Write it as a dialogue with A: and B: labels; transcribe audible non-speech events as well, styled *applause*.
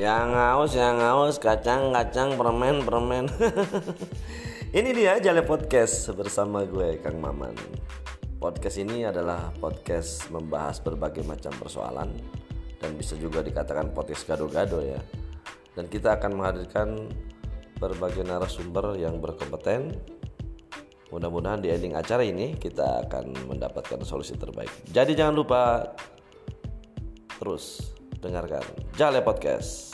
A: Yang haus, yang haus, kacang, kacang, permen, permen. *laughs* ini dia Jale Podcast bersama gue Kang Maman. Podcast ini adalah podcast membahas berbagai macam persoalan dan bisa juga dikatakan podcast gado-gado ya. Dan kita akan menghadirkan berbagai narasumber yang berkompeten. Mudah-mudahan di ending acara ini kita akan mendapatkan solusi terbaik. Jadi jangan lupa terus dengarkan Jale Podcast.